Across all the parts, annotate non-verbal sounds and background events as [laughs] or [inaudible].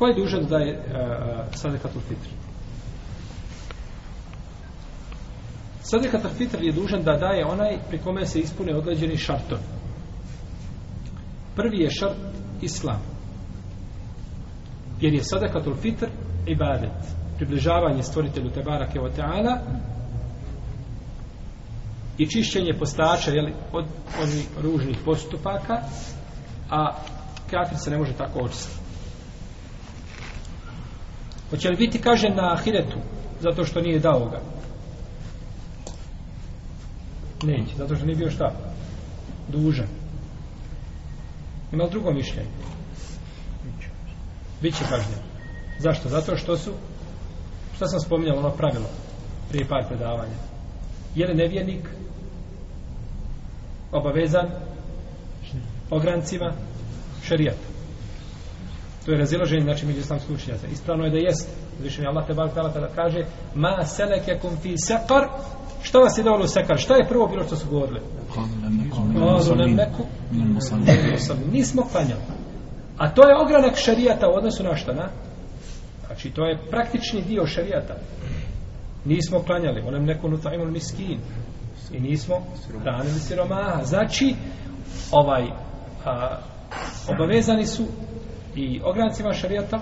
Ko je dužan da je e, e, uh, sadekatul fitr? Sadekatul fitr je dužan da daje onaj pri kome se ispune određeni šartovi. Prvi je šart islam. Jer je sadekatul fitr ibadet. Približavanje stvoritelju Tebara Kevo i čišćenje postača jeli, od onih ružnih postupaka, a kafir se ne može tako očistiti. Hoće li biti kažen na ahiretu zato što nije dao ga? Neće, zato što nije bio šta? Dužan. Ima li drugo mišljenje? Biće kažnjen. Zašto? Zato što su šta sam spominjal ono pravilo prije par predavanja. Je li nevjernik obavezan ograncima šerijata? To je razilaženje znači među islamskih učenjaka. Ispravno je da jest. Zvišen Allah te bar tala kaže ma seleke kum fi sekar Šta vas je dovelo u sekar? Šta je prvo bilo što su govorili? Nismo klanjali. A to je ogranak šarijata u odnosu na šta, na? Znači, to je praktični dio šarijata. Nismo klanjali. Onem neku nutajmu miskin. I nismo hranili siromaha. Znači, ovaj, a, obavezani su i ograncima šarijata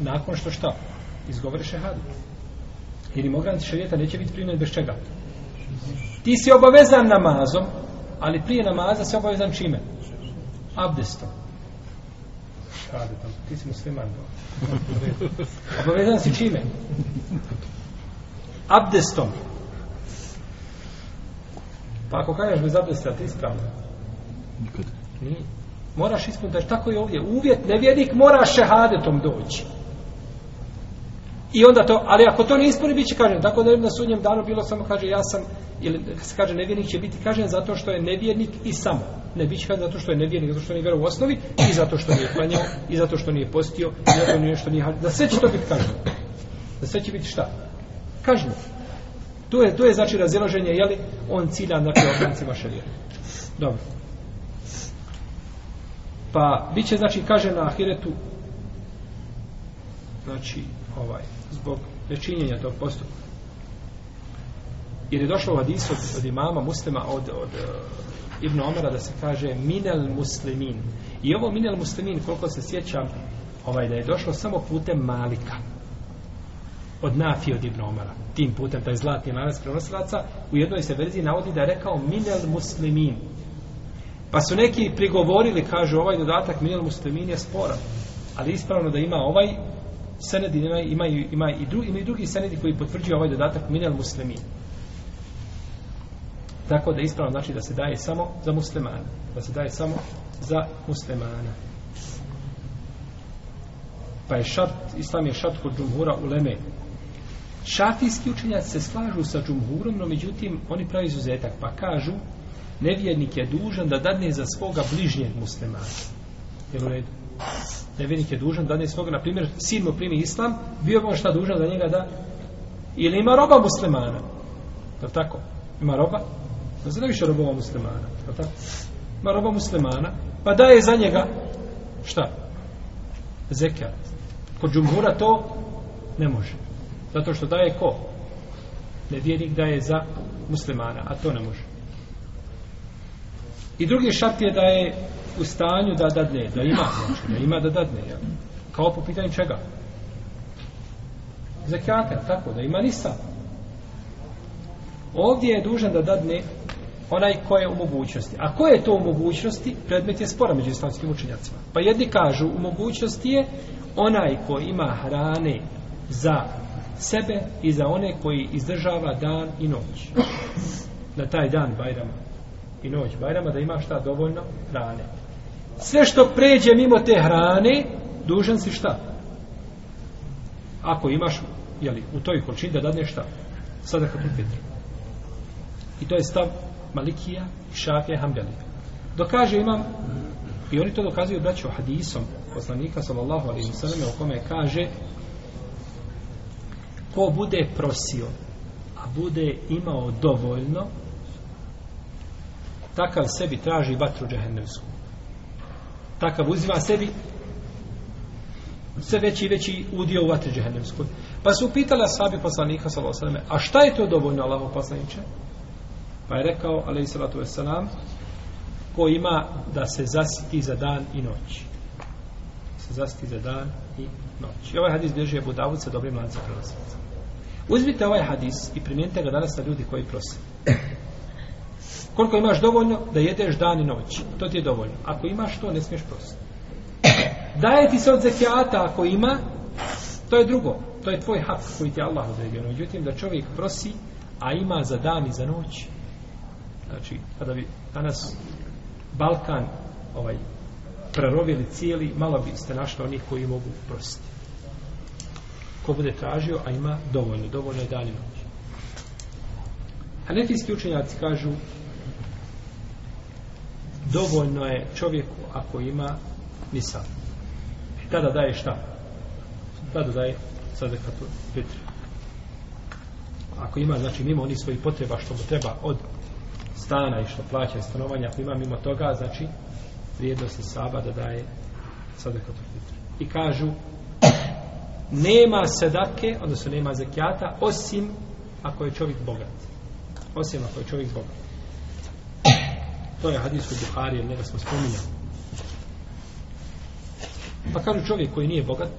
nakon što šta? Izgovore šehadu. Jer im ogranci šarijata neće biti primjen bez čega? Ti si obavezan namazom, ali prije namaza si obavezan čime? Abdestom. Ti si musliman. [laughs] obavezan si čime? Abdestom. Pa ako kažeš bez abdesta, ti ispravno. Nikad. Nije. Moraš ispuniti, znači, tako je ovdje. Uvjet nevjernik mora šehadetom doći. I onda to, ali ako to ne ispuni, bit će kažen. Tako da je na sudnjem danu bilo samo, kaže, ja sam, ili se kaže nevjernik će biti kažen zato što je nevjernik i samo. Ne bit će kažen zato što je nevjernik, zato što nije vero u osnovi, i zato što nije klanjao, i zato što nije postio, i zato nije što nije Da sve će to biti kažen. Da sve će biti šta? Kažen. To je, to je znači razilaženje, jeli, on cilja na obrancima šarijera. Dobro. Pa, bit će, znači, kaže na ahiretu, znači, ovaj, zbog nečinjenja tog postupka. Jer je došlo u hadisu od, od imama muslima, od, od eh, uh, Ibn Omara, da se kaže minel muslimin. I ovo minel muslimin, koliko se sjećam, ovaj, da je došlo samo putem malika. Od Nafi od Ibn Omara. Tim putem, taj zlatni lanac prenosilaca, u jednoj se verziji navodi da je rekao minel muslimin. Pa su neki prigovorili, kažu, ovaj dodatak minel muslimin je sporan. Ali ispravno da ima ovaj senedi ima, ima, ima, i drugi, ima i drugi senedi koji potvrđuju ovaj dodatak minel muslimin. Tako da ispravno znači da se daje samo za muslimana. Da se daje samo za muslimana. Pa je šart, islam je šart kod džumhura u leme. Šafijski učenjaci se slažu sa džumhurom, no međutim oni pravi izuzetak. Pa kažu, nevjernik je dužan da dadne za svoga bližnjeg muslimana. Jel u redu? nevjernik je dužan da dadne svoga, na primjer, sin mu primi islam, bio bi on šta dužan za njega da ili ima roba muslimana. Je tako? Ima roba? Da se više robova muslimana. Je tako? Ima roba muslimana, pa daje za njega šta? Zekat. Kod džumhura to ne može. Zato što daje ko? Nevjernik daje za muslimana, a to ne može. I drugi šart je da je u stanju da dadne, da ima, znači, da ima da dadne, jel? Kao po pitanju čega? Zakijata, tako, da ima nisa. Ovdje je dužan da dadne onaj ko je u mogućnosti. A ko je to u mogućnosti? Predmet je spora među islamskim učenjacima. Pa jedni kažu, u mogućnosti je onaj ko ima hrane za sebe i za one koji izdržava dan i noć. Na taj dan Bajrama i noć Bajrama da ima šta dovoljno hrane sve što pređe mimo te hrane, dužan si šta? Ako imaš, jeli, u toj količini da dadneš šta? Sada kad fitr. I to je stav Malikija i Šafija Hanbelija. Dokaže imam, i oni to dokazuju braću hadisom poslanika sallallahu alaihi sallam u kome kaže ko bude prosio a bude imao dovoljno takav sebi traži vatru džahennemsku takav uzima sebi sve veći i veći udio u vatri džehennemskoj. Pa su pitali asabi poslanika sallallahu alejhi ve selleme, a šta je to dovoljno Allahov poslanice? Pa je rekao alejhi salatu vesselam ko ima da se zasiti za dan i noć. Se zasiti za dan i noć. I ovaj hadis bježi Abu Davud sa dobrim lancem prenosilaca. Uzmite ovaj hadis i primijenite ga danas na ljudi koji prose. Koliko imaš dovoljno da jedeš dan i noć? To ti je dovoljno. Ako imaš to, ne smiješ prositi. [coughs] Daje ti se od zekijata ako ima, to je drugo. To je tvoj hak koji ti je Allah odredio. Međutim, da čovjek prosi, a ima za dan i za noć. Znači, kada bi danas Balkan ovaj prerovili cijeli, malo biste našli onih koji mogu prositi. Ko bude tražio, a ima dovoljno, dovoljno je dan i noć. Hanefijski učenjaci kažu dovoljno je čovjeku ako ima nisam. I tada daje šta? Tada daje sadekatu fitri. Ako ima, znači, mimo onih svojih potreba što mu treba od stana i što plaća stanovanja, ako ima mimo toga, znači, vrijednosti saba da daje sadekatu fitri. I kažu, nema sedake, odnosno nema zekijata, osim ako je čovjek bogat. Osim ako je čovjek bogat. To je hadis u Buhari, njega smo spominjali. Pa kažu čovjek koji nije bogat,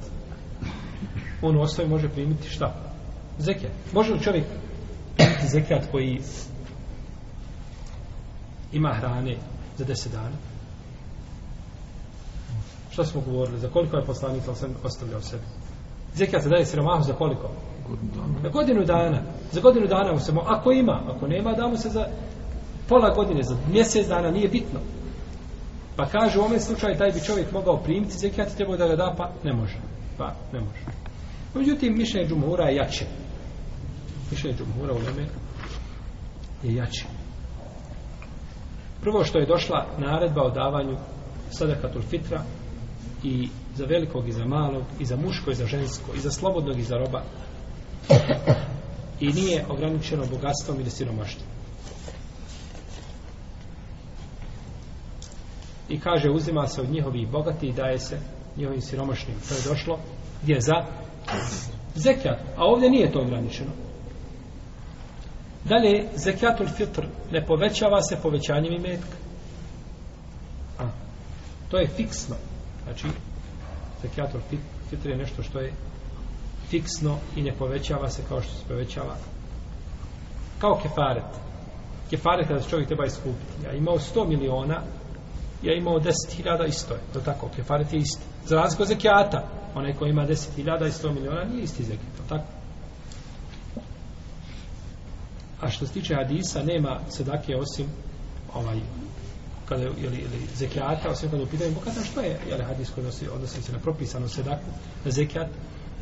on u osnovi može primiti šta? Zekijat. Može li čovjek primiti zekijat koji ima hrane za deset dana? Što smo govorili? Za koliko je poslanik sam ostavljao sebi? Zekijat se daje siromahu za koliko? Za godinu dana. Za godinu dana mu se mo... Ako ima, ako nema, da mu se za pola godine, za mjesec dana, nije bitno. Pa kaže u ovom slučaju taj bi čovjek mogao primiti zekijat i trebao da ga da, pa ne može. Pa ne može. Međutim, mišljenje džumhura je jače. Mišljenje džumhura u Leme je jače. Prvo što je došla naredba o davanju sadakatul fitra i za velikog i za malog, i za muško i za žensko, i za slobodnog i za roba. I nije ograničeno bogatstvom ili siromaštvom. I kaže uzima se od njihovih bogati i daje se njihovim siromašnim. To je došlo gdje za zekijat. A ovdje nije to ograničeno. Dalje, zekijatul fitr ne povećava se povećanjem imetka. A, to je fiksno. Znači, zekijatul fitr je nešto što je fiksno i ne povećava se kao što se povećava kao kefaret. Kefaret kada se čovjek treba iskupiti. Ja imao 100 miliona je imao 10.000 isto je, to tako, kefaret je isti. Za razliku od zekijata, onaj koji ima 10.000 i 100 miliona nije isti zekijat, to tako. A što se tiče hadisa, nema sedake osim ovaj, kada je ili, ili zekijata, osim kada upitaju bokata, što je, jel hadis koji odnosi, odnosi se na propisanu sedaku, na zekijat,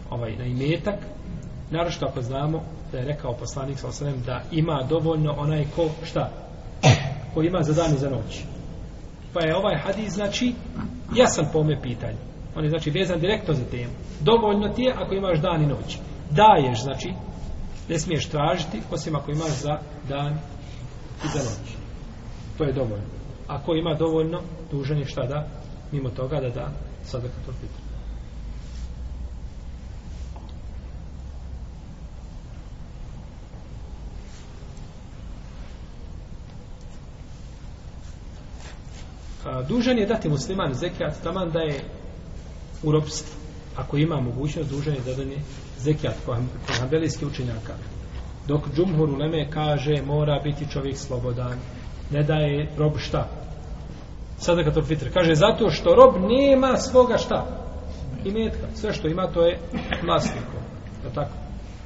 ovaj, na imetak, naravno ako znamo da je rekao poslanik sa osanem da ima dovoljno onaj ko, šta? Ko ima za dan i za noć pa je ovaj hadis znači jasan po ome pitanju. On je znači vezan direktno za temu. Dovoljno ti je ako imaš dan i noć. Daješ znači ne smiješ tražiti osim ako imaš za dan i za noć. To je dovoljno. Ako ima dovoljno dužan je šta da mimo toga da da sada kad dužan je dati musliman zekijat taman da je u ropstvu. Ako ima mogućnost, dužan je da dane zekijat kod hambelijskih učenjaka. Dok džumhur u Leme kaže mora biti čovjek slobodan. Ne daje rob šta? Sada kad to fitr. Kaže zato što rob nema svoga šta? I metka. Sve što ima to je vlasnikom. Je tako?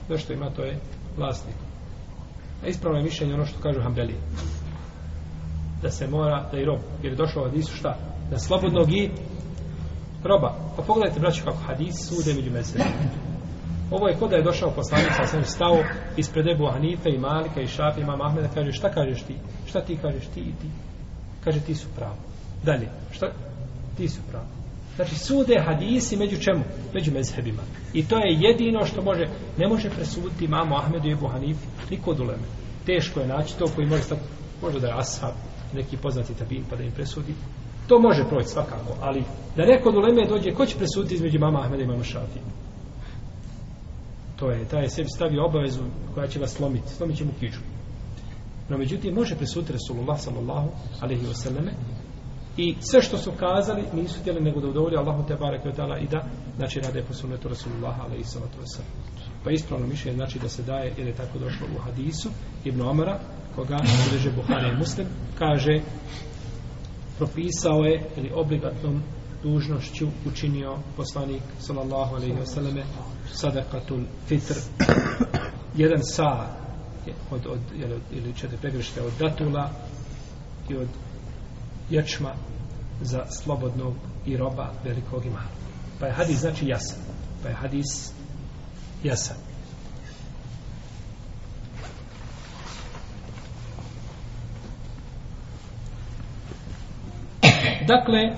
Sve što ima to je vlasnikom. A ispravno je mišljenje ono što kažu hambelije da se mora, da je rob, jer je došlo hadisu šta? Da slobodnog i roba. Pa pogledajte, braću, kako hadis sude među mesele. Ovo je kod da je došao poslanik, sa sam stao ispred Ebu Hanife i Malika i Šafi i Mama Ahmeda, kaže, šta kažeš ti? Šta ti kažeš ti i ti? Kaže, ti su pravo. Dalje, šta? Ti su pravo. Znači, sude hadisi među čemu? Među mezhebima. I to je jedino što može, ne može presuditi mamu Ahmedu i Ebu Hanifi, niko od uleme. Teško je naći to koji može stati, da je ashab, neki poznati tabin pa da im presudi To može proći svakako, ali da neko do Leme dođe, ko će presuditi između mama Ahmeda i mama Šafija? To je, taj je sebi stavio obavezu koja će vas slomiti, slomit će mu kiču. No, međutim, može presuditi Resulullah sallallahu alaihi wa sallame i sve što su kazali nisu htjeli nego da udovolju Allahu te barek i ta'ala i da znači rade po sunnetu Rasulullah alaihi sallatu wa sallam. Pa ispravno mišljenje znači da se daje jer je tako došlo u hadisu Ibn Omara koga bilježe Buhari i Muslim kaže propisao je ili obligatnom dužnošću učinio poslanik sallallahu alejhi ve selleme sadakatul fitr jedan sa od, od, ili, ili četiri pegrešte od datula i od ječma za slobodnog i roba velikog i malog. Pa je hadis znači jasan. Pa je hadis jasan. Dakle,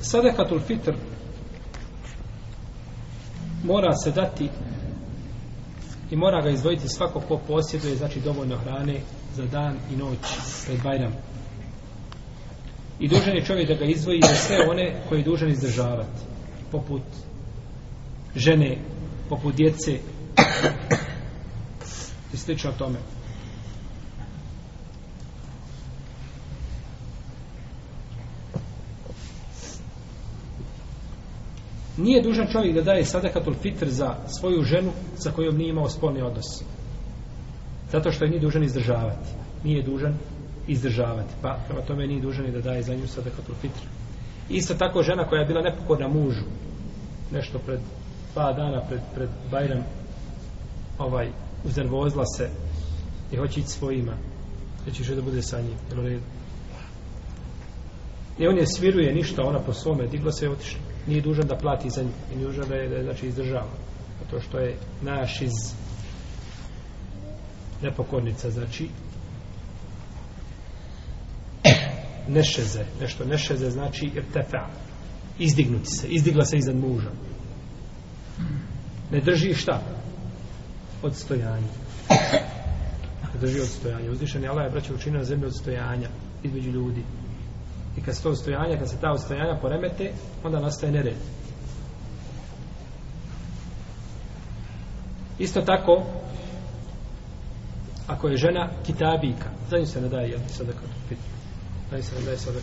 sadekatul fitr mora se dati i mora ga izdvojiti svako ko posjeduje, znači dovoljno hrane za dan i noć pred Bajram. I dužan je čovjek da ga izdvoji za sve one koji je dužan izdržavati. Poput žene, poput djece i slično tome. Nije dužan čovjek da daje sadakatul fitr za svoju ženu sa kojom nije imao spolni odnos. Zato što je nije dužan izdržavati. Nije dužan izdržavati. Pa prema tome nije dužan i da daje za nju sadakatul fitr. Isto tako žena koja je bila nepokorna mužu. Nešto pred dva dana pred, pred Bajram ovaj, uznervozla se i hoće ići svojima. Znači će da bude sa njim. Jel u redu? I on je sviruje ništa, ona po svome digla se i otišla nije dužan da plati za nju i nije dužan da je, da je znači izdržava. To što je naš iz nepokornica znači nešeze. Nešto nešeze znači irtefa. Izdignuti se, izdigla se iznad muža. Ne drži šta? Odstojanje ne drži odstojanje uzvišen je Allah je braćo učinio na zemlju između ljudi. I kad se to odstojanja, kad se ta odstojanja poremete, onda nastaje nered. Isto tako, ako je žena kitabika, za nju se ne daje, jel, sada kad pitu. Za nju se ne daje sada.